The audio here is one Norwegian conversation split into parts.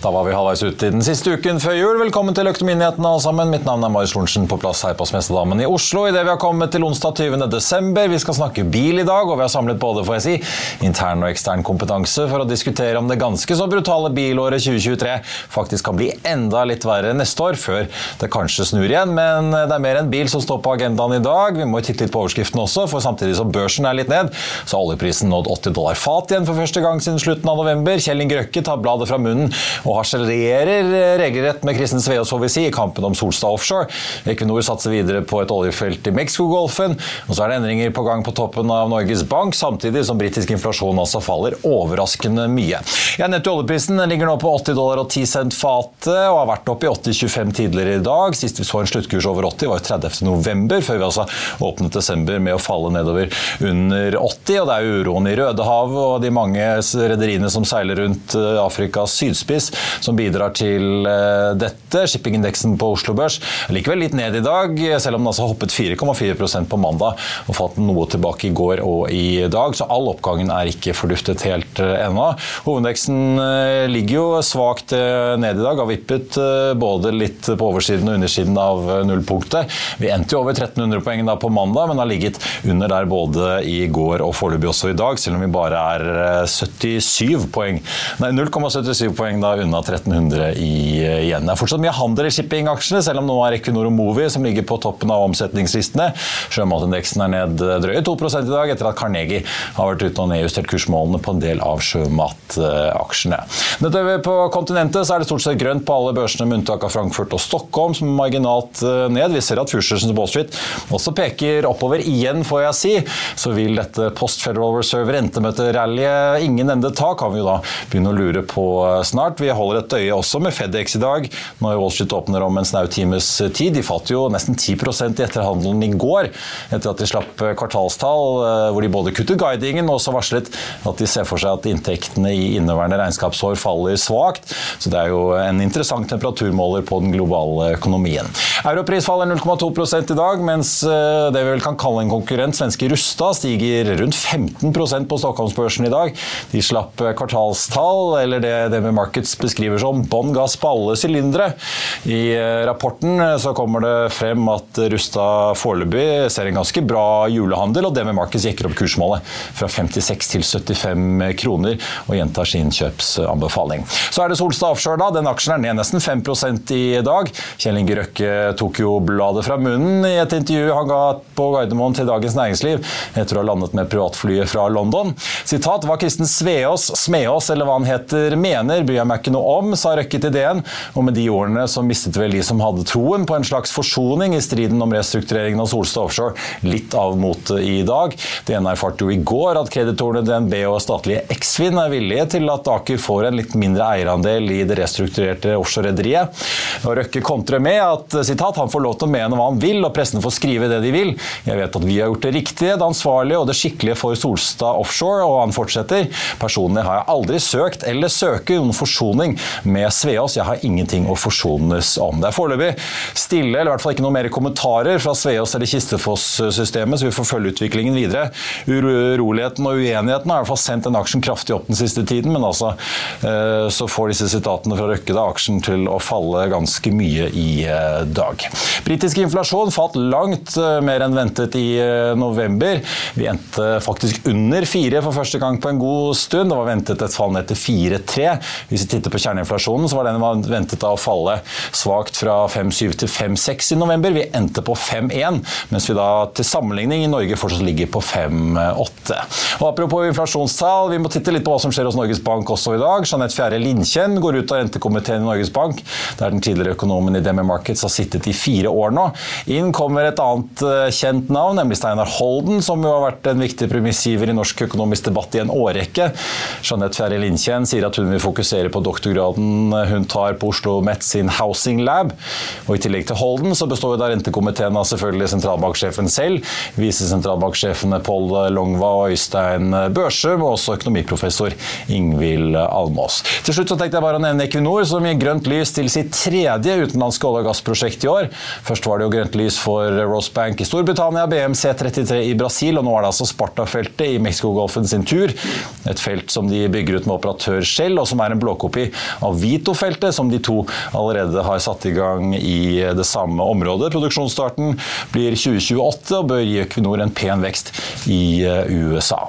Da var vi halvveis ute i den siste uken før jul. Velkommen til Økonominyhetene alle sammen. Mitt navn er Marius Lorentzen på plass her på Smestadammen i Oslo. I det vi har kommet til onsdag 20. desember. Vi skal snakke bil i dag, og vi har samlet både får jeg si, intern og ekstern kompetanse for å diskutere om det ganske så brutale bilåret 2023 faktisk kan bli enda litt verre neste år, før det kanskje snur igjen. Men det er mer enn bil som står på agendaen i dag. Vi må titte litt på overskriften også, for samtidig som børsen er litt ned, så har oljeprisen nådd 80 dollar fat igjen for første gang siden slutten av november. Kjell Inge Røkke tar bladet fra munnen og harselerer regelrett med Kristen Sveaas si, i kampen om Solstad offshore. Equinor satser videre på et oljefelt i Mexicogolfen. Og så er det endringer på gang på toppen av Norges Bank, samtidig som britisk inflasjon altså faller overraskende mye. Ja, Netto oljeprisen ligger nå på 80 dollar og 10 cent fatet, og har vært oppe i 80,25 tidligere i dag. Sist vi så en sluttkurs over 80 var 30. november, før vi altså åpnet desember med å falle nedover under 80. Og det er uroen i Rødehavet og de mange rederiene som seiler rundt Afrikas sydspiss som bidrar til eh, dette. Shippingindeksen på Oslo Børs likevel litt ned i dag, selv om den altså hoppet 4,4% på mandag og falt noe tilbake i går og i dag. Så all oppgangen er ikke forduftet helt eh, ennå. Hovedindeksen eh, ligger jo svakt ned i dag, har vippet både litt på oversiden og undersiden av nullpunktet. Vi endte jo over 1300 poeng da på mandag, men har ligget under der både i går og foreløpig også i dag, selv om vi bare er 77 poeng. Nei, 0,77 poeng da unna 1300 igjen. Det er fortsatt mye handel i shippingaksjene, selv om nå er Equinor og Movi som ligger på toppen av omsetningslistene. Sjømatindeksen er ned drøye 2 i dag, etter at Carnegie har vært ute og nedjustert kursmålene på en del av sjømataksjene. På kontinentet så er det stort sett grønt på alle børsene, med unntak av Frankfurt og Stockholm, som er marginalt ned. Vi ser at Futurersens Wall Street også peker oppover igjen, får jeg si. Så vil dette Post Federal Reserve rentemøterallyet ingen ende ta, kan vi jo da begynne å lure på snart. Vi holder et øye også med Fedex i dag, når Wall Street åpner om en snau times tid. De falt jo nesten 10 i etterhandelen i går, etter at de slapp kvartalstall, hvor de både kuttet guidingen og også varslet at de ser for seg at inntektene i inneværende regnskapsår faller svakt. Så det er jo en interessant temperaturmåler på den globale økonomien. Europris faller 0,2 i dag, mens det vi vel kan kalle en konkurrent, svenske Rusta, stiger rundt 15% på Stockholmsbørsen i dag. De slapp kvartalstall, eller det, det med Markets beskriver som bånn gass på alle sylindere. I rapporten så kommer det frem at Rustad foreløpig ser en ganske bra julehandel, og DB Markets jekker opp kursmålet fra 56 til 75 kroner og gjentar sin kjøpsanbefaling. Så er det Solstad Offshore, da. Den aksjen er ned nesten 5% i dag. Kjell Inge Røkke tok jo bladet fra munnen i et intervju han ga på Gardermoen til Dagens Næringsliv etter å ha landet med privatflyet fra London. Sitat hva Kristen Sveås, Smeås eller hva han heter, mener, bryr jeg meg ikke noe om, sa Røkke til DN. Og med de ordene så mistet vel de som hadde troen på en slags forsoning i striden om restruktureringen av Solstad Offshore, litt av motet i dag. DN erfarte jo i går at kreditorene DNB og statlige Eksfin er villige til at Aker får en litt mindre eierandel i det restrukturerte offshore-rederiet. Røkke kontrer med at sitat, han får lov til å mene hva han vil, og pressen får skrive det de vil. Jeg vet at vi har gjort det riktige, det ansvarlige og det skikkelige for Solstad Offshore, og han fortsetter. Personlig har jeg aldri søkt eller søker noen forsoning forsoning med Sveås. Jeg har ingenting å forsones om. Det er foreløpig stille, eller i hvert fall ikke noe mer kommentarer fra Sveås eller Kistefoss-systemet, så vi får følge utviklingen videre. Uroligheten og uenigheten har i hvert fall sendt den aksjen kraftig opp den siste tiden, men altså eh, så får disse sitatene fra Røkke da aksjen til å falle ganske mye i eh, dag. Britisk inflasjon falt langt eh, mer enn ventet i november. Vi endte faktisk under fire for første gang på en god stund. Det var ventet et fall ned til 4,3. Hvis vi titter på kjerneinflasjonen, så var den ventet å falle svakt fra 5,7 til 5,6 i november. Vi endte på 5,1, mens vi da til sammenligning i Norge fortsatt ligger på 5,8. Og Apropos inflasjonstall, vi må titte litt på hva som skjer hos Norges Bank også i dag. Jeanette Fjære Lindkjenn går ut av rentekomiteen i Norges Bank, der den tidligere økonomen i Demi Markets har sittet i fire år nå. Inn kommer et annet eh, kjent navn, nemlig Steinar Holden, som jo har vært en viktig premissgiver i norsk økonomisk debatt i en årrekke. Jeanette Fjære Lindkjenn sier at hun vil fokusere på doktorgraden hun tar på Oslo Met sin Housing Lab. Og I tillegg til Holden så består da rentekomiteen av selvfølgelig sentralbanksjefen selv, visesentralbanksjefene Pål Longva og Øystein Børsum, og også økonomiprofessor Ingvild Almås. Til slutt så tenkte jeg bare å nevne Equinor, som gir grønt lys til sitt tredje utenlandske olje- og gassprosjekt i år. Først var det jo grønt lys for Rosebank i Storbritannia, BMC33 i Brasil, og nå er det altså Sparta-feltet i Mexicogolfen sin tur. Et felt som de bygger ut med operatør Shell, og som er en blåkopi av Vito-feltet, som de to allerede har satt i gang i det samme området. Produksjonsstarten blir 2028 og bør gi Equinor en pen vekst i eh, USA.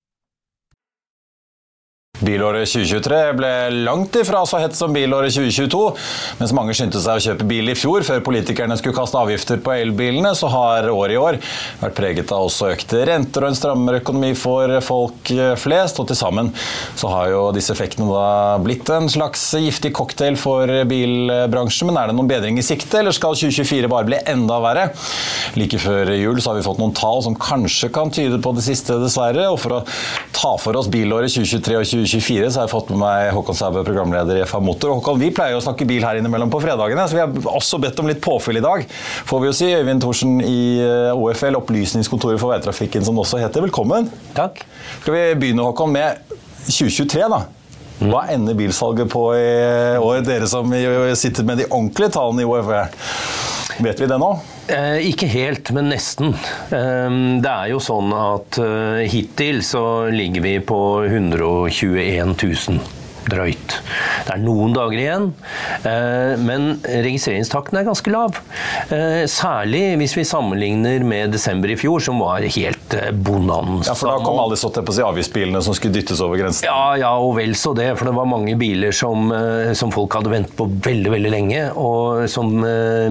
Bilåret 2023 ble langt ifra så hett som bilåret 2022. Mens mange skyndte seg å kjøpe bil i fjor før politikerne skulle kaste avgifter på elbilene, så har året i år vært preget av også økte renter og en strammere økonomi for folk flest. Og til sammen så har jo disse effektene da blitt en slags giftig cocktail for bilbransjen. Men er det noen bedring i sikte, eller skal 2024 bare bli enda verre? Like før jul så har vi fått noen tall som kanskje kan tyde på det siste, dessverre. Og for å ta for oss bilåret 2023 og 2024 2024 så har jeg fått med meg Håkon Sæbø, programleder i FA Motor. Håkon, Vi pleier å snakke bil her innimellom på fredagene, så vi har også bedt om litt påfyll i dag. Får vi jo si. Øyvind Thorsen i eh, OFL, Opplysningskontoret for veitrafikken som det også heter. Velkommen. Takk. Skal vi begynne Håkon, med 2023, da? Hva ender bilsalget på i år, dere som sitter med de ordentlige tallene i OFL? Vet vi det nå? Eh, ikke helt, men nesten. Eh, det er jo sånn at eh, hittil så ligger vi på 121 000 drøyt. Det er noen dager igjen, eh, men registreringstakten er ganske lav. Eh, særlig hvis vi sammenligner med desember i fjor, som var helt eh, bonanza. Ja, for da kom alle disse på si, avgiftsbilene som skulle dyttes over grensen. Ja, ja, og vel så det. For det var mange biler som, som folk hadde ventet på veldig veldig lenge, og som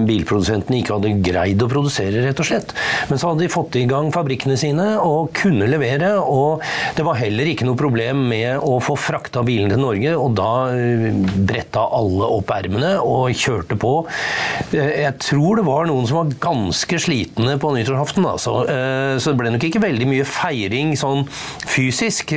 bilprodusentene ikke hadde greid å produsere, rett og slett. Men så hadde de fått i gang fabrikkene sine og kunne levere, og det var heller ikke noe problem med å få frakta bilene til Norge Norge, og da eh, bretta alle opp ermene og kjørte på. Eh, jeg tror det var noen som var ganske slitne på nyttårsaften, altså. Eh, så det ble nok ikke veldig mye feiring sånn fysisk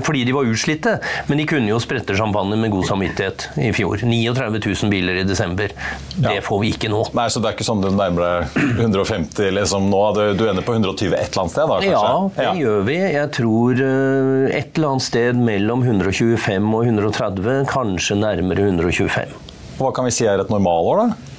fordi de var utslitte, men de kunne jo sprette champagne med god samvittighet i fjor. 39 000 biler i desember. Det ja. får vi ikke nå. Nei, Så det er ikke sånn du nærmer deg 150 liksom nå? Du ender på 120 et eller annet sted? da, kanskje? Ja, det ja. gjør vi. Jeg tror et eller annet sted mellom 125 125 og 130, kanskje nærmere 125. Hva kan vi si er et normalår, da?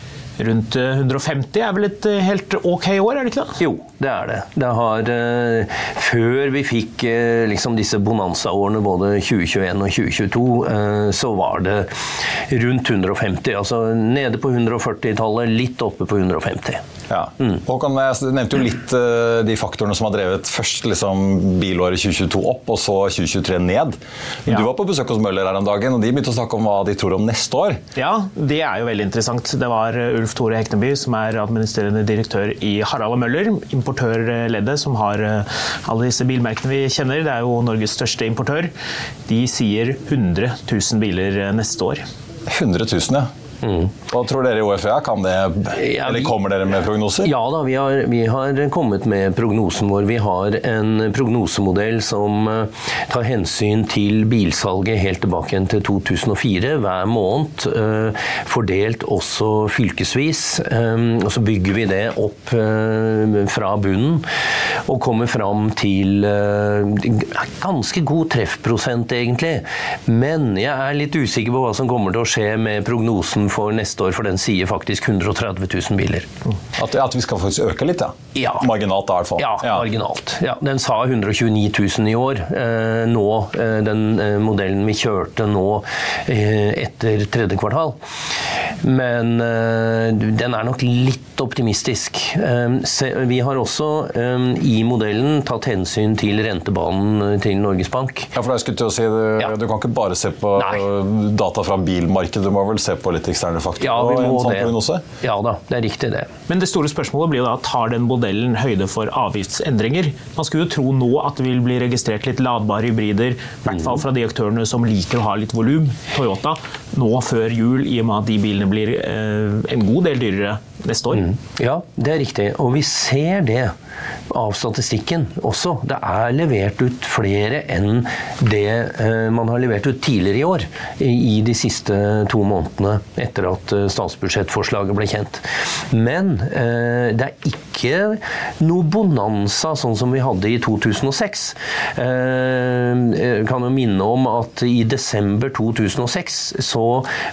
Rundt 150 eh, er vel et eh, helt ok år, er det ikke det? Jo, det er det. det har, uh, før vi fikk liksom disse bonanza-årene, både 2021 og 2022, uh, så var det rundt 150. Altså nede på 140-tallet, litt oppe på 150. Ja. Mm. Håkan, jeg nevnte jo litt uh, de faktorene som har drevet først liksom, bilåret 2022 opp, og så 2023 ned. Ja. Du var på besøk hos Møller her om dagen, og de begynte å snakke om hva de tror om neste år. Ja, det er jo veldig interessant. Det var eh, Ulf Tore Hekneby, som er administrerende direktør i Harald og Møller, importørleddet som har uh, alle disse bilmerkene vi kjenner. Det er jo Norges største importør. De sier 100 000 biler neste år. 100 000, ja. Mm. Hva tror dere i OFA? Kan det, ja, eller Kommer dere med prognoser? Ja da, vi har, vi har, kommet med prognosen vår. Vi har en prognosemodell som eh, tar hensyn til bilsalget helt tilbake til 2004 hver måned. Eh, fordelt også fylkesvis. Eh, og så bygger vi det opp fra bunnen og kommer fram til ganske god treffprosent, egentlig. Men jeg er litt usikker på hva som kommer til å skje med prognosen for neste år, for den sier faktisk 130 000 biler. At, at vi skal faktisk øke litt, ja? ja. Marginalt, da, i hvert fall. Ja, ja. marginalt. Ja, den sa 129 000 i år. Eh, nå, eh, den eh, modellen vi kjørte nå eh, etter tredje kvartal. Men eh, den er nok litt optimistisk. Eh, se, vi har også i modellen tatt hensyn til rentebanen til Norges Bank. Ja, for jeg skulle til å si, du, du kan ikke bare se på Nei. data fra bilmarkedet, du må vel se på litt eksterne faktorer? Ja, og en sånn. Prognose? Ja da, det er riktig det. Men det store spørsmålet blir jo da, tar den modellen høyde for avgiftsendringer? Man skulle jo tro nå at det vil bli registrert litt ladbare hybrider, i hvert fall fra de aktørene som liker å ha litt volum, Toyota, nå før jul, i og med at de bilene blir eh, en god del dyrere neste år. Mm. Ja, det er riktig. Og vi ser det av statistikken også. Det er levert ut flere enn det eh, man har levert ut tidligere i år. I de siste to månedene etter at eh, statsbudsjettforslaget ble kjent. Men det er ikke noe bonanza sånn som vi hadde i 2006. Jeg kan jo minne om at i desember 2006 så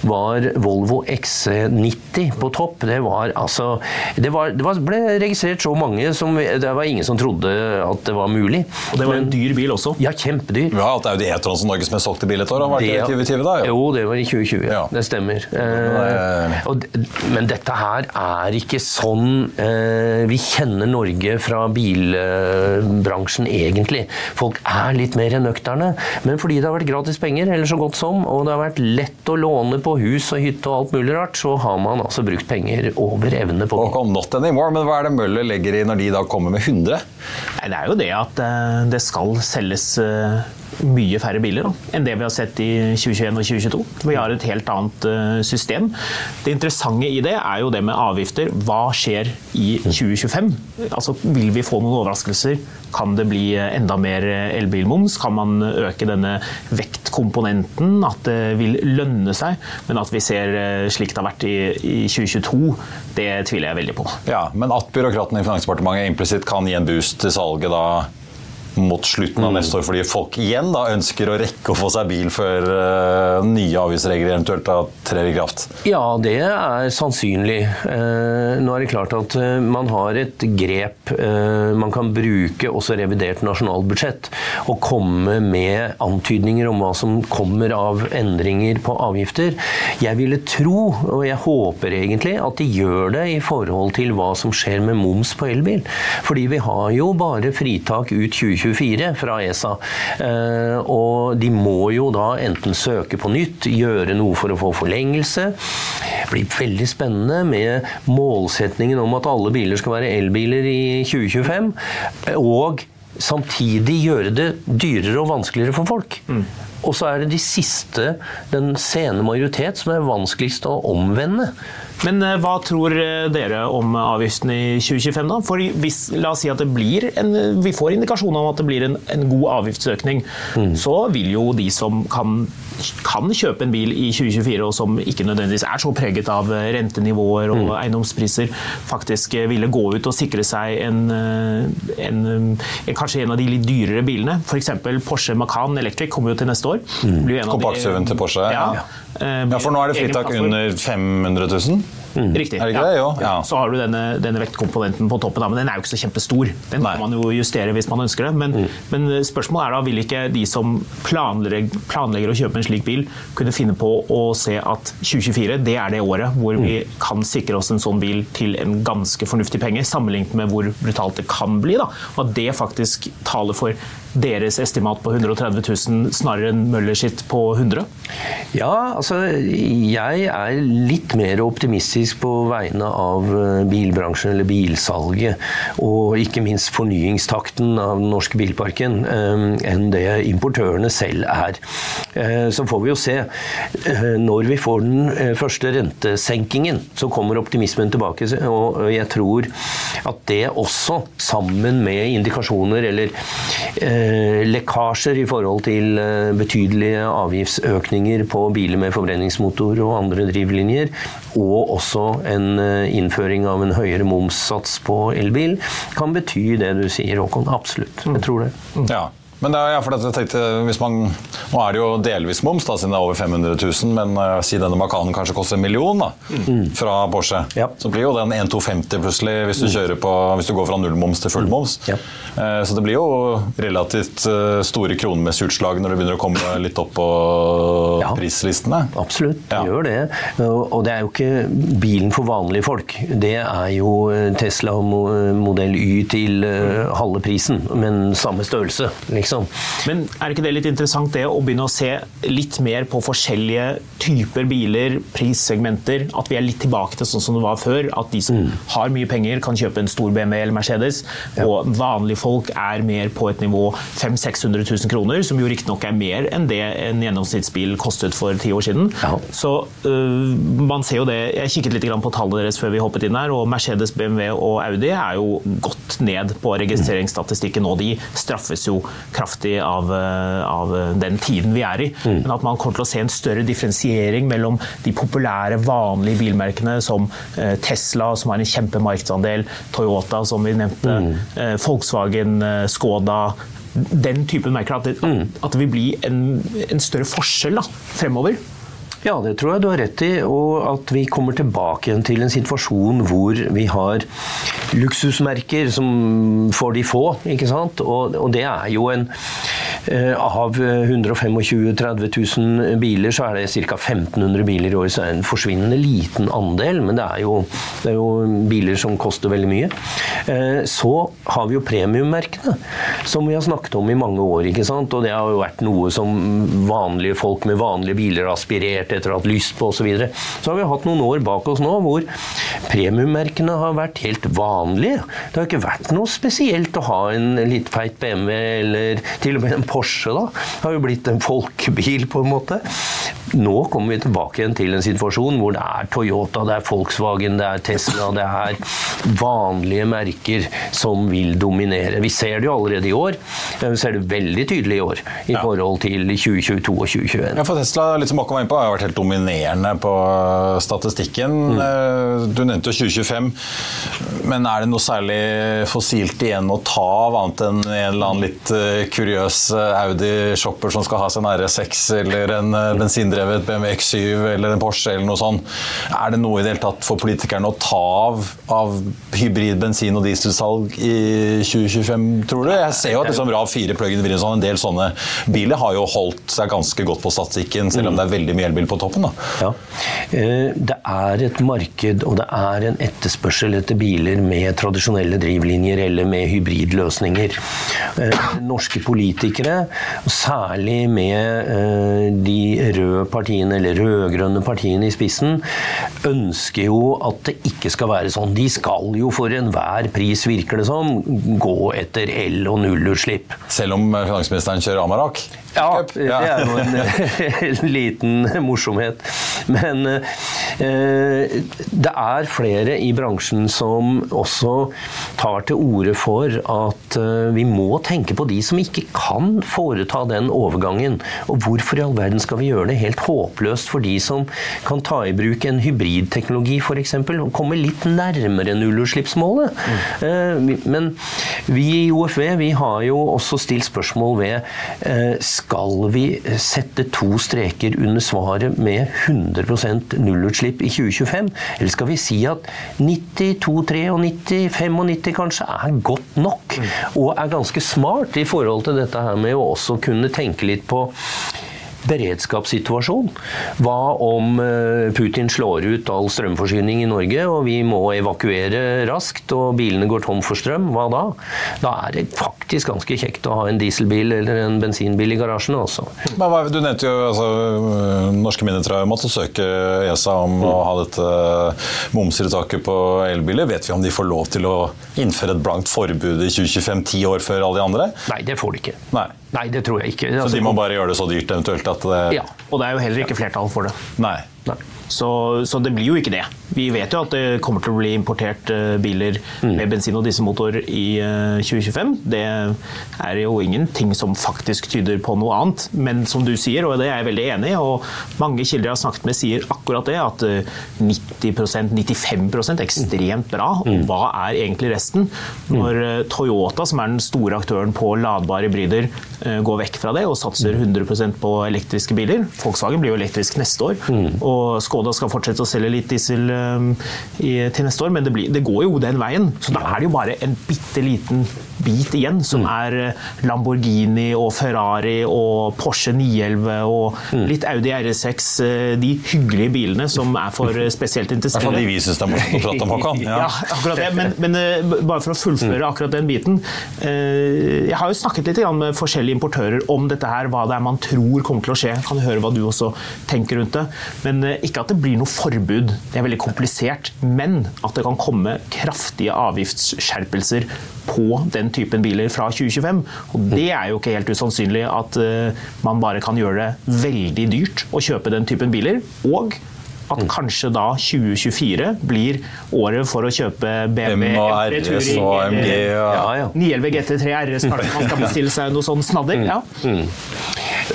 var Volvo XC90 på topp. Det var altså Det, var, det ble registrert så mange som det var ingen som trodde at det var mulig. Og det var en dyr bil også? Ja, kjempedyr. Ja, Det er jo det E-tron som Norges mest solgte bil et år. Har vært det, i 2020 da? Jo. jo, det var i 2020. Ja. Det stemmer. Eh, og, men dette her er ikke sånn eh, vi kjenner Norge fra bilbransjen egentlig. Folk er litt mer nøkterne. Men fordi det har vært gratis penger, eller så godt som, og det har vært lett å låne på hus og hytte og alt mulig rart, så har man altså brukt penger over evne på Og not anymore, men hva er det Møller legger i når de da kommer med 100? Nei, det er jo det at eh, det skal selges eh, mye færre biler da, enn det vi har sett i 2021 og 2022. Vi har et helt annet uh, system. Det interessante i det er jo det med avgifter. Hva skjer i 2025? Altså, vil vi få noen overraskelser? Kan det bli enda mer elbilmoms? Kan man øke denne vektkomponenten? At det vil lønne seg? Men at vi ser slik det har vært i, i 2022, det tviler jeg veldig på. Ja, Men at byråkratene i Finansdepartementet implisitt kan gi en boost til salget da mot slutten av neste år, fordi folk igjen da ønsker å rekke å få seg bil før uh, nye avgiftsregler eventuelt trer i kraft? Ja, det er sannsynlig. Uh, nå er det klart at uh, man har et grep man kan bruke også revidert nasjonalbudsjett og komme med antydninger om hva som kommer av endringer på avgifter. Jeg ville tro, og jeg håper egentlig, at de gjør det i forhold til hva som skjer med moms på elbil. Fordi vi har jo bare fritak ut 2024 fra ESA. Eh, og de må jo da enten søke på nytt, gjøre noe for å få forlengelse. Det blir veldig spennende med målsetningen om at alle biler skal være elbiler i 2025. Og samtidig gjøre det dyrere og vanskeligere for folk. Mm. Og så er det de siste, den sene majoritet, som er vanskeligst å omvende. Men eh, hva tror eh, dere om avgiften i 2025, da? For hvis, la oss si at det blir en, vi får indikasjoner om at det blir en, en god avgiftsøkning, mm. så vil jo de som kan kan kjøpe en bil i 2024, og som ikke nødvendigvis er så preget av rentenivåer og mm. eiendomspriser, faktisk ville gå ut og sikre seg en, en, en, kanskje en av de litt dyrere bilene. F.eks. Porsche Macan Electric kommer jo til neste år. Mm. Kompakt-SUV-en til Porsche? Ja. Ja. ja. for nå er det fritak under 500 000? Mm. Riktig. Er det ikke ja. det? Jo. Ja. Så har du denne, denne, vektkomponenten på toppen, men den er jo ikke så kjempestor. Den Nei. kan man jo justere hvis man ønsker det. Men, mm. men, spørsmålet er da, vil ikke de som planlegger, planlegger, å kjøpe en slik bil, kunne finne på å se at 2024 det er det året hvor vi mm. kan sikre oss en sånn bil til en ganske fornuftig penge, sammenlignet med hvor brutalt det kan bli. Da. Og at det faktisk taler for deres estimat på 130 000 snarere enn Møller sitt på 100? Ja, altså jeg er litt mer optimistisk på vegne av eh, bilbransjen eller bilsalget. Og ikke minst fornyingstakten av den norske bilparken eh, enn det importørene selv er. Eh, så får vi jo se. Når vi får den første rentesenkingen, så kommer optimismen tilbake. Og jeg tror at det også, sammen med indikasjoner eller lekkasjer i forhold til eh, betydelige avgiftsøkninger på biler med forbrenningsmotor og andre drivlinjer, og også en eh, innføring av en høyere momssats på elbil, kan bety det du sier, Håkon. Absolutt. Jeg tror det. Ja. Men det er, ja, for jeg tenkte, man, Nå er det jo delvis moms, da, siden det er over 500 000, men uh, si denne Macanen kanskje koster en million da, mm. fra Porsche. Ja. Så blir jo den 1250 plutselig hvis du, mm. på, hvis du går fra nullmoms til full mm. Ja. Uh, så det blir jo relativt uh, store kronemessige utslag når det begynner å komme litt opp på ja. prislistene. Absolutt, det gjør det. Og det er jo ikke bilen for vanlige folk. Det er jo Tesla modell Y til halve prisen, men samme størrelse. liksom liksom. Men er ikke det litt interessant det å begynne å se litt mer på forskjellige typer biler, prissegmenter? At vi er litt tilbake til sånn som det var før. At de som mm. har mye penger, kan kjøpe en stor BMW eller Mercedes. Ja. Og vanlige folk er mer på et nivå 500 600 000 kroner, som jo riktignok er mer enn det en gjennomsnittsbil kostet for ti år siden. Ja. Så øh, man ser jo det Jeg kikket litt på tallene deres før vi hoppet inn her, og Mercedes, BMW og Audi er jo godt ned på registreringsstatistikken nå. De straffes jo kraftig av, eh, av, den tiden vi er i. Mm. Men at man kommer til å se en større differensiering mellom de populære, vanlige bilmerkene som eh, Tesla, som har en kjempemarkedsandel, Toyota, som vi nevnte, mm. Eh, Volkswagen, Skoda den typen merker. At det, mm. at det vil bli en, en større forskjell da, fremover. Ja, det tror jeg du har rett i. Og at vi kommer tilbake igjen til en situasjon hvor vi har luksusmerker som for de få. ikke sant? Og, og det er jo en Av 125 000-30 000 biler, så er det ca. 1500 biler i året. Så det er en forsvinnende liten andel, men det er, jo, det er jo biler som koster veldig mye. Eh, så har vi jo premiummerkene, som vi har snakket om i mange år. ikke sant? Og det har jo vært noe som vanlige folk med vanlige biler har aspirert etter å ha hatt lyst på osv. Så, så har vi hatt noen år bak oss nå hvor premiummerkene har vært helt vanlige. Det har ikke vært noe spesielt å ha en litt feit BMW eller til og med en Porsche da, har jo blitt en folkebil, på en måte. Nå kommer vi tilbake igjen til en situasjon hvor det er Toyota, det er Volkswagen, det er Tesla, det er vanlige merker som vil dominere. Vi ser det jo allerede i år. Vi ser det veldig tydelig i år i ja. forhold til 2022 og 2021. Ja, for Tesla litt som Håkon var inne på, har vært helt dominerende på statistikken. Mm. Eh, du nevnte jo 2025, men er det noe særlig fossilt igjen å ta av, annet enn en eller annen litt eh, kuriøs Audi-shopper som skal ha seg en RS6 eller en bensindrevet bensindrevet BMW X7 eller en Porsche eller noe sånt. Er det noe i det hele tatt for politikerne å ta av, av hybrid bensin- og dieselsalg i 2025, tror du? Jeg ser jo at liksom RAV4 plug-in hybrid sånn, en del sånne biler har jo holdt seg ganske godt på statistikken, selv om det er veldig mye elbil på toppen. Ja. Eh, det er et marked og det er en etterspørsel etter biler med tradisjonelle drivlinjer eller med hybridløsninger. Eh, norske politikere, særlig med eh, de røde partiene, eller rød-grønne partiene i spissen, ønsker jo at det ikke skal være sånn. De skal jo for enhver pris, virker det som, gå etter el- og nullutslipp. Selv om finansministeren kjører Amarak? Ja, det er jo en, en liten morsomhet. Men eh, det er flere i bransjen som også tar til orde for at eh, vi må tenke på de som ikke kan foreta den overgangen. Og hvorfor i all verden skal vi gjøre det helt håpløst for de som kan ta i bruk en hybridteknologi f.eks. og komme litt nærmere nullutslippsmålet? Mm. Eh, men vi i OFV vi har jo også stilt spørsmål ved eh, skal vi sette to streker under svaret med 100% nullutslipp i 2025? Eller skal vi si at 92, 93, 95 kanskje er godt nok? Og er ganske smart i forhold til dette her med å også kunne tenke litt på beredskapssituasjon. Hva om eh, Putin slår ut all strømforsyning i Norge, og vi må evakuere raskt, og bilene går tom for strøm? Hva da? Da er det faktisk ganske kjekt å ha en dieselbil eller en bensinbil i garasjen også. Men Du nevnte jo altså, norske mindre måtte søke ESA om å ha dette momsfritaket på elbiler. Vet vi om de får lov til å innføre et blankt forbud i 2025, ti år før alle de andre? Nei, det får de ikke. Nei. Nei, det tror jeg ikke. Så de må bare gjøre det så dyrt eventuelt at det Ja, og det er jo heller ikke flertall for det. Nei. Så, så, det blir jo ikke det. Vi vet jo at det kommer til å bli importert uh, biler mm. med bensin- og dieselmotor i uh, 2025. Det er jo ingenting som faktisk tyder på noe annet. Men som du sier, og det er jeg veldig enig i, og mange kilder jeg har snakket med sier akkurat det, at uh, 90% 95 er ekstremt bra. Og mm. hva er egentlig resten? Når uh, Toyota, som er den store aktøren på ladbare hybrider, går vekk fra det og satser 100% på elektriske biler Volkswagen blir jo elektrisk neste år. Mm. Og Skoda skal fortsette å selge litt diesel um, i, til neste år, men det, blir, det, går jo den veien. Så da er det jo bare en bitte liten bit igjen, som mm. er uh, Lamborghini og Ferrari og Porsche 911 og mm. litt Audi RS6. Uh, de hyggelige bilene som er for uh, spesielt interesserte. I hvert fall de vi syns det er morsomt å prate om, Håkan. Ja. ja, akkurat det. Men, men bare for å fullføre mm. akkurat den biten. Jeg har jo snakket litt med forskjellige importører om dette her, hva det er man tror kommer til å skje. Jeg kan høre hva du også tenker rundt det. Men ikke at det blir noe forbud, det er veldig komplisert. Men at det kan komme kraftige avgiftsskjerpelser på den typen biler fra 2025. Og det er jo ikke helt usannsynlig at uh, man bare kan gjøre det veldig dyrt å kjøpe den typen biler. Og at kanskje da 2024 blir året for å kjøpe BMW RS og AMG. Ja, ja. 911 GT3 RS, kanskje man skal bestille seg noe sånn snadder. Ja.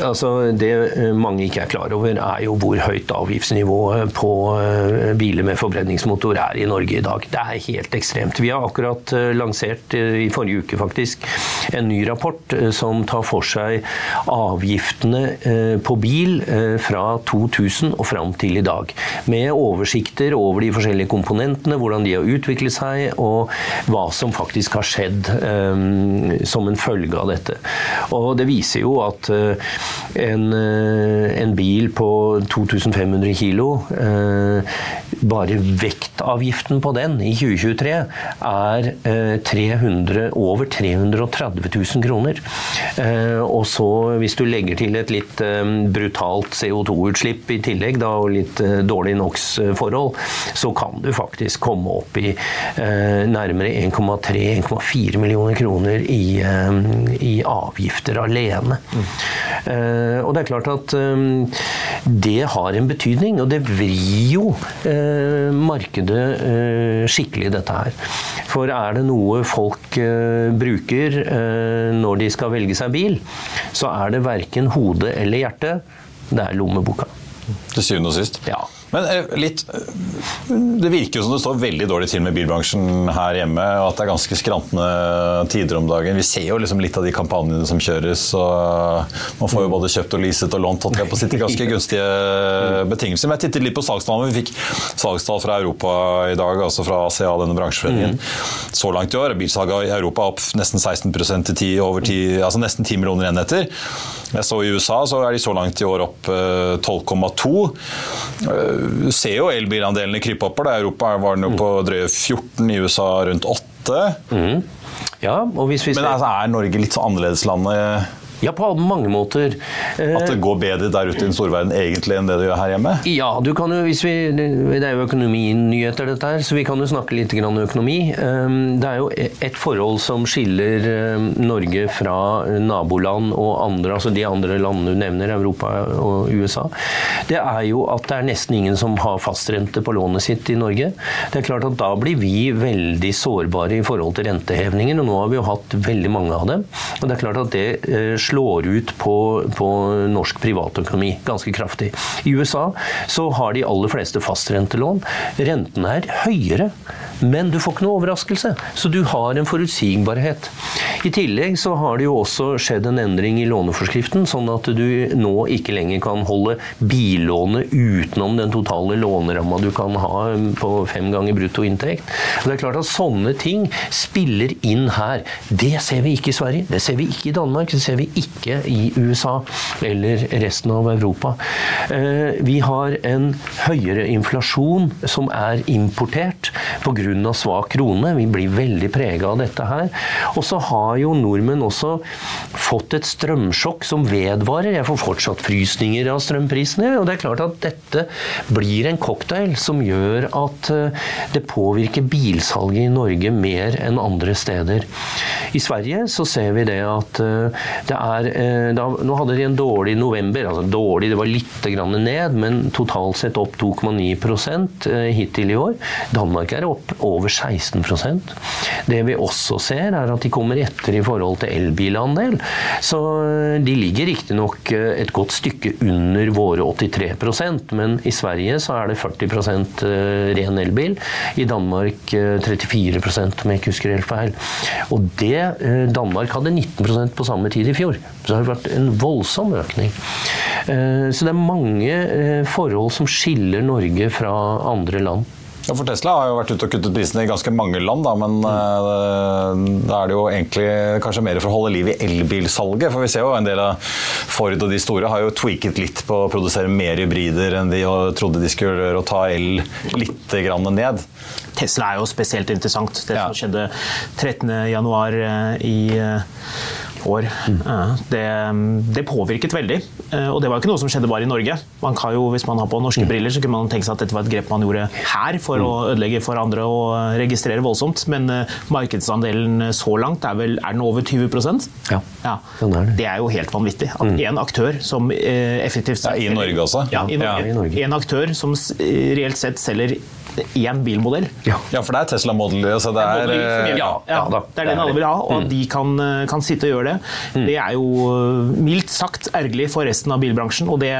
Altså, det eh, mange ikke er klar over, er jo hvor høyt avgiftsnivået på eh, biler med forbrenningsmotor er i Norge i dag. Det er helt ekstremt. Vi har akkurat eh, lansert, i forrige uke faktisk, en ny rapport som tar for seg avgiftene på bil fra 2000 og fram til i dag. Med oversikter over de forskjellige komponentene, hvordan de har utviklet seg, og hva som faktisk har skjedd som en følge av dette. Og det viser jo at en, en bil på 2500 kg. bare vektavgiften på den i 2023 er 300, over 330 000 kroner. Og så hvis du legger til et litt brutalt CO2-utslipp i tillegg, da, og litt dårlig NOx-forhold, så kan du faktisk komme opp i nærmere 1,3-1,4 millioner kroner i, i avgifter alene. Mm. Og det er klart at det har en betydning, og det vrir jo Eh, markedet eh, skikkelig, dette her. For er det noe folk eh, bruker når de skal velge seg bil, så er det verken hode eller hjerte, det er lommeboka. Til syvende og sist? Ja. Men eh, litt, eh, Det virker jo som det står veldig dårlig til med bilbransjen her hjemme, og at det er ganske skrantende tider om dagen. Vi ser jo liksom litt av de kampanjene som kjøres. og Man får jo både kjøpt og leaset og lånt holdt jeg på å ganske gunstige betingelser. Men jeg tittet litt på salgstallene. Vi fikk salgstall fra Europa i dag, altså fra ACA, denne bransjeforeningen. Mm. Så langt i år er bilsalget i Europa opp nesten 16 til 10, over 10, altså nesten 10 millioner enheter. Jeg så I USA så er de så langt i år opp 12,2. Eh, du ser jo elbilandelene krype oppover. I Europa var den jo på drøye 14, i USA rundt 8. Mm. Ja, Men altså, er Norge litt så annerledeslandet? Ja, på mange måter. At det går bedre der ute i den store verden egentlig enn det det gjør her hjemme? Ja, du kan jo, hvis vi, det er jo økonominyheter dette her, så vi kan jo snakke litt grann økonomi. Ehm, det er jo et forhold som skiller ehm, Norge fra naboland og andre, altså de andre landene du nevner, Europa og USA. Det er jo at det er nesten ingen som har fastrente på lånet sitt i Norge. Det er klart at da blir vi veldig sårbare i forhold til rentehevninger, og nå har vi jo hatt veldig mange av dem. Og det er klart at det eh, slår ut på, på norsk privatøkonomi ganske kraftig. I USA så har de aller fleste fastrentelån. Rentene er høyere, men du får ikke noe overraskelse. Så du har en forutsigbarhet. I tillegg så har det jo også skjedd en endring i låneforskriften, sånn at du nå ikke lenger kan holde billånet utenom den totale låneramma du kan ha på fem ganger bruttoinntekt. Det er klart at sånne ting spiller inn her. Det ser vi ikke i Sverige, det ser vi ikke i Danmark, det ser vi ikke i USA eller resten av Europa. Eh, vi har en høyere inflasjon som er importert pga. svak krone. Vi blir veldig prega av dette her. Og så har jo nordmenn også fått et strømsjokk som vedvarer. Jeg får fortsatt frysninger av strømprisene. Og det er klart at dette blir en cocktail som gjør at eh, det påvirker bilsalget i Norge mer enn andre steder. I Sverige så ser vi det at eh, det er eh, da, Nå hadde de en dårlig november. altså Dårlig, det var litt ned, men totalt sett opp 2,9 eh, hittil i år. Danmark er opp over 16% Det vi også ser, er at de kommer etter i forhold til elbilandel. Så eh, de ligger riktignok et godt stykke under våre 83% men i Sverige så er det 40% ren elbil. I Danmark 34 om jeg ikke husker helt feil. Og det Danmark hadde 19% på samme tid i fjor Så det har vært en voldsom økning. Eh, så det er mange eh, forhold som skiller Norge fra andre land. Ja, for Tesla har jo vært ute og kuttet prisene i ganske mange land, da, men mm. da er det jo egentlig kanskje mer for å holde liv i elbilsalget. For vi ser jo en del av Ford og de store har jo tweaket litt på å produsere mer hybrider enn de trodde de skulle gjøre, og ta el litt ned. Tesla er jo spesielt interessant. Det som skjedde 13.1 i år. Mm. Det, det, påvirket veldig. Eh, og det var jo ikke noe som skjedde bare i Norge. Man kan jo, Hvis man har på norske mm. briller, så kunne man tenke seg at dette var et grep man gjorde her for mm. å ødelegge for andre og registrere voldsomt. Men uh, markedsandelen så langt er vel er den over 20% Ja, ja. Den er det. det er jo helt vanvittig. At én mm. aktør som uh, effektivt ja, I Norge også? Ja, i Norge. Ja, i Norge. En aktør som reelt sett selger én bilmodell. Ja. ja. for det er Tesla Model. så det, er, Model ja, ja, ja, det er den alle vil ha, og mm. de kan, kan, sitte og gjøre det. Mm. Det er jo øh, mildt sagt ergerlig for resten av bilbransjen, og det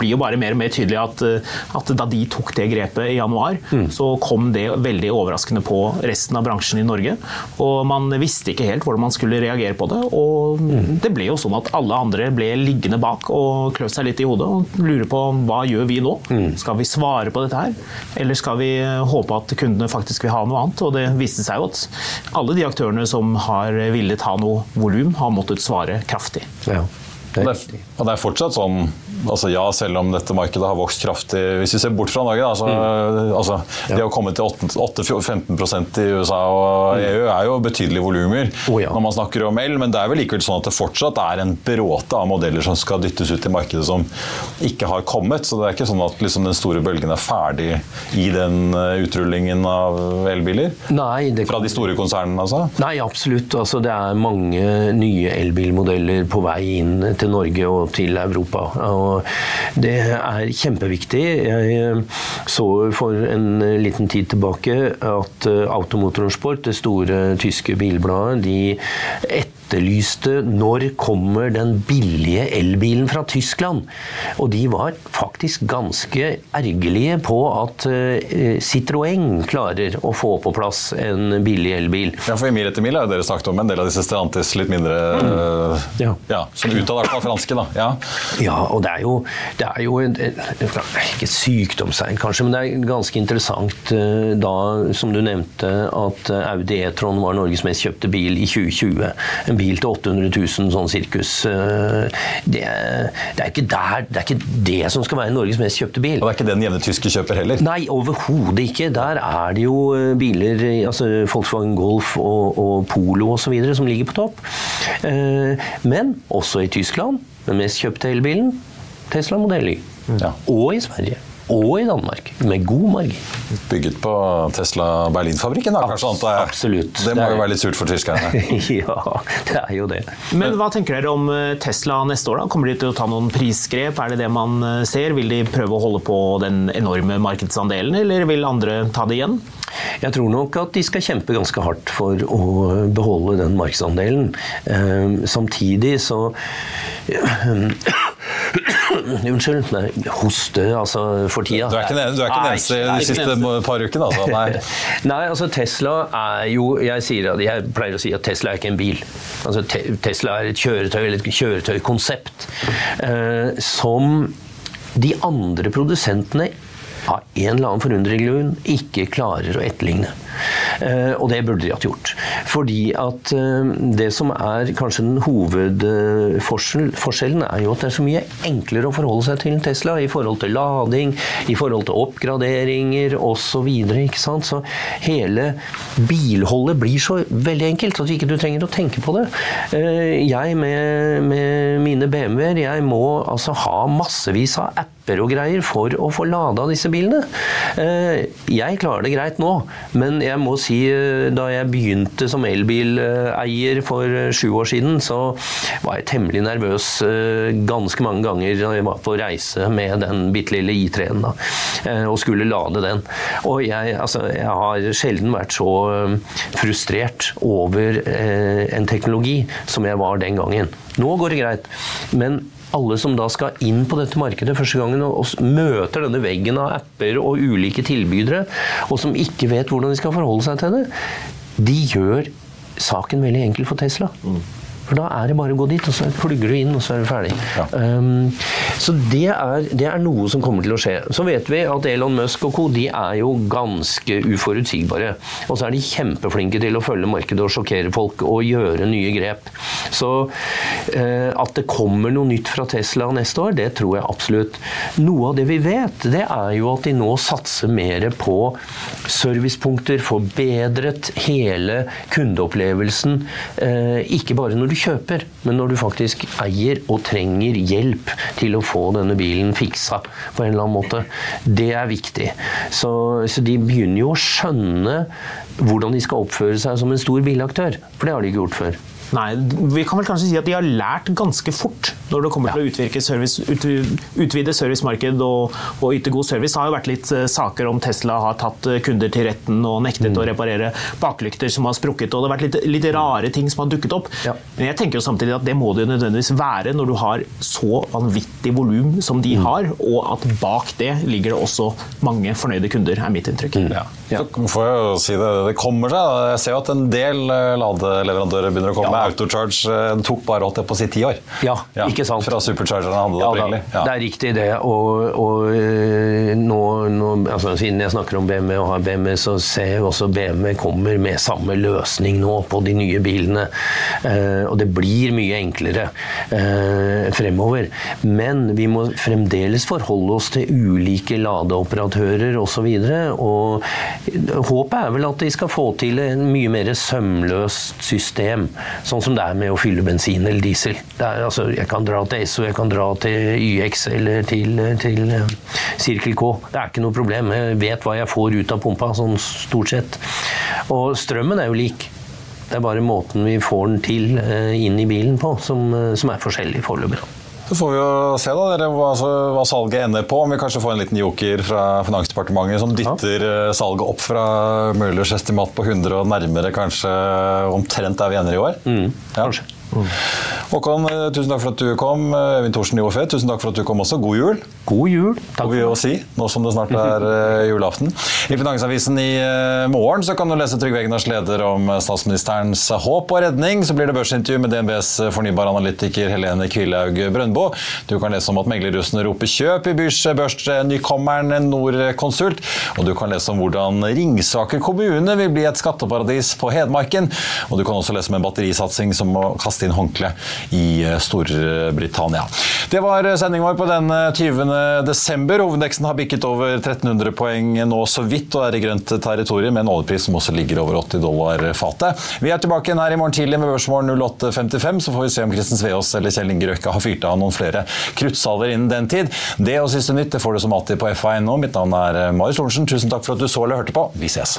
blir jo bare mer og mer tydelig at, at da de tok det grepet i januar, mm. så kom det veldig overraskende på resten av bransjen i Norge. Og man visste ikke helt hvordan man skulle reagere på det, og mm. det ble jo sånn at alle andre ble liggende bak og klø seg litt i hodet og lure på hva gjør vi nå? Mm. Skal vi svare på dette her, eller skal skal vi håpe at kundene faktisk vil ha noe annet. Og det viste seg jo at alle de aktørene som har villet ha noe volum, har måttet svare kraftig. Ja. Og det, er, og det er fortsatt sånn altså Ja, selv om dette markedet har vokst kraftig Hvis vi ser bort fra Norge, da, så, mm. altså, det å komme til 8-15% i USA og EU er jo betydelige volumer Oh, ja. når man snakker om el, men det er vel likevel sånn at det fortsatt er en bråte av modeller som skal dyttes ut i markedet som ikke har kommet. Så det er ikke sånn at liksom, den store bølgen er ferdig i den eh, utrullingen av elbiler? Nei, det Fra de store konsernene, altså? Nei, absolutt. Altså, det er mange nye elbilmodeller på vei inn til Norge og til Europa. Og det er kjempeviktig. Jeg eh, så for en liten tid tilbake at eh, Automotorsport, det store tyske bilbladet, de etterlyste når kommer den billige elbilen fra Tyskland. Og de var faktisk ganske ergerlige på at eh, Citroën klarer å få på plass en billig elbil. Ja, for I Mil etter mil har dere snakket om en del av disse Stellantis litt mindre mm. Ja. ja, Som utad i franske, da. Ja. Ja, og det er jo, det er jo en, ikke et sykdomstegn kanskje, men det er ganske interessant eh, da, som du nevnte, at Audi E-tron var Norges mest kjøpte bil i 2020. En bil til 800 000 sånn sirkus. Eh, Det, det, er ikke der, det er ikke det som skal være Norges mest kjøpte bil. Og det er ikke den jevne tyske kjøper heller. Nei, overhodet ikke. Der er det jo eh, biler, altså Volkswagen Golf og, og Polo osv. som ligger på topp. Eh, Men også i Tyskland, den mest kjøpte elbilen, Tesla Modell Y. Ja. Og i Sverige. Og i Danmark, med god margin. Bygget på Tesla Berlin-fabrikken, da, kanskje? antar. Absolutt. Det må Det er- jo være litt surt for tyskerne. ja, det er jo det. Men hva tenker dere om eh, Tesla neste år? da? Kommer de til å ta noen prisgrep? Er det det man eh, ser? Vil de prøve å holde på den enorme markedsandelen, eller vil andre ta det igjen? Jeg tror nok at de skal kjempe ganske hardt for å beholde den markedsandelen. Eh, samtidig så Unnskyld. Nei, hoste altså for tida. Du er ikke den eneste de siste par ukene, altså. Nei. Nei, altså Tesla er jo Jeg, sier, jeg pleier å si at Tesla er ikke en bil. Altså te, Tesla er et kjøretøy, eller et kjøretøykonsept, eh, som de andre produsentene av en eller annen forundring grunn ikke klarer å etterligne. Eh, og det burde de hatt gjort. Fordi at eh, det som er kanskje den hovedforskjellen, er jo at det er så mye enklere å forholde seg til en Tesla i forhold til lading, i forhold til oppgraderinger osv. ikke sant? Så hele bilholdet blir så veldig enkelt at ikke du trenger å tenke på det. Eh, Jeg med, med mine BMW-er, jeg må altså ha massevis av apper og greier for å få lada disse bilene. Jeg klarer det greit nå, men jeg må si eh, da jeg begynte som elbileier for eh, sju år siden, så var jeg temmelig nervøs eh, ganske mange ganger da jeg var på reise med den bitte lille I3-en da, og skulle lade den. Og jeg, altså, jeg har sjelden vært så frustrert over en teknologi som jeg var den gangen. Nå går det greit, men alle som da skal inn på dette markedet første gangen og, møter denne veggen av apper og ulike tilbydere, og som ikke vet hvordan de skal forholde seg til det, de gjør saken veldig enkel for Tesla. For da er det bare å gå dit, og så plugger du inn, og så er du ferdig. Um, så det er, det er noe som kommer til å skje. Så vet vi at Elon Musk og co. de er jo ganske uforutsigbare. Og så er de kjempeflinke til å følge markedet og sjokkere folk og gjøre nye grep. Så uh, at det kommer noe nytt fra Tesla neste år, det tror jeg absolutt. Noe av det vi vet, det er jo at de nå satser mer på servicepunkter, forbedret hele kundeopplevelsen. Uh, ikke bare når du kjøper, men når du faktisk eier og trenger hjelp til å få denne bilen fiksa på en eller annen måte. Det er viktig. Så, så de begynner jo å skjønne hvordan de skal oppføre seg som en stor bilaktør. For det har de ikke gjort før. Nei, Vi kan vel kanskje si at de har lært ganske fort når det kommer til å service, ut, utvide servicemarked og, og yte god service. Det har jo vært litt eh, saker om Tesla har tatt eh, kunder til retten og nektet Mm. å reparere baklykter som har sprukket. og Det har vært litt, litt rare ting som har dukket opp. Ja. Men jeg tenker jo samtidig at det må det jo nødvendigvis være når du har så vanvittig volum som Mm. de har, og at bak det ligger det også mange fornøyde kunder, er mitt inntrykk. Mm. Ja. Så får jeg jo si det, det kommer seg. Jeg ser jo at en del eh, ladeleverandører begynner å komme. Ja. Autocharge tok bare holdt jeg på å si ti år. Ja, ikke Ikke sant? fra Superchargerne hadde det Ja, opprinnelig. Ja. Det er riktig, det. Og, og øh, nå, nå altså, Siden jeg snakker om BMW og har BMW, så ser jeg også BMW kommer med samme løsning nå på de nye bilene. Eh, og det blir mye enklere eh, fremover. Men vi må fremdeles forholde oss til ulike ladeoperatører osv. Og, og håpet er vel at de skal få til en mye mer sømløst system. Sånn som det er med å fylle bensin eller diesel. Det er, altså, jeg kan dra til SO, jeg kan dra til YX eller til, til Sirkel K. Det er ikke noe problem. Jeg vet hva jeg får ut av pumpa, sånn stort sett. Og strømmen er jo lik. Det er bare måten vi får den til eh, inn i bilen på, som, eh, som er forskjellig foreløpig. Så får vi jo se da, dere, hva, altså, hva salget ender på. Om vi kanskje får en liten joker fra Finansdepartementet som dytter ja. salget opp fra Møhlers estimat på 100 og nærmere kanskje omtrent der vi ender i år. Mm, Ja. Kanskje. Håkon, eh, tusen takk for at du kom. Eh, Øyvind Thorsen i OFE, tusen takk for at du kom også. God jul. God jul. Takk for jo si, nå som det snart er eh, julaften. I Finansavisen i morgen så kan du lese Trygve Egnars leder om statsministerens håp og redning. Så blir det børsintervju med DNBs fornybaranalytiker Helene Kvilhaug Brøndbo. Du kan lese om at meglerrussene roper kjøp i Børs, børsnykommeren Norconsult. Og du kan lese om hvordan Ringsaker kommune vil bli et skatteparadis på Hedmarken. Og du kan også lese om en batterisatsing som må kaste inn håndkle i eh, Storbritannia. Det var sendingen vår på den 20. desember. Hovedindeksen har bikket over 1300 poeng nå så vidt og er i grønt territorium med en oljepris som også ligger over 80 dollar fatet. Vi er tilbake igjen her i morgen tidlig med Børsmorgen 08.55, så får vi se om Kristen Sveås eller Kjell Inge Røkke har fyrt av noen flere kruttsalver innen den tid. Det og siste nytt det får du som alltid på FA1. Mitt navn er Marius Lorentzen. Tusen takk for at du så eller hørte på. Vi ses.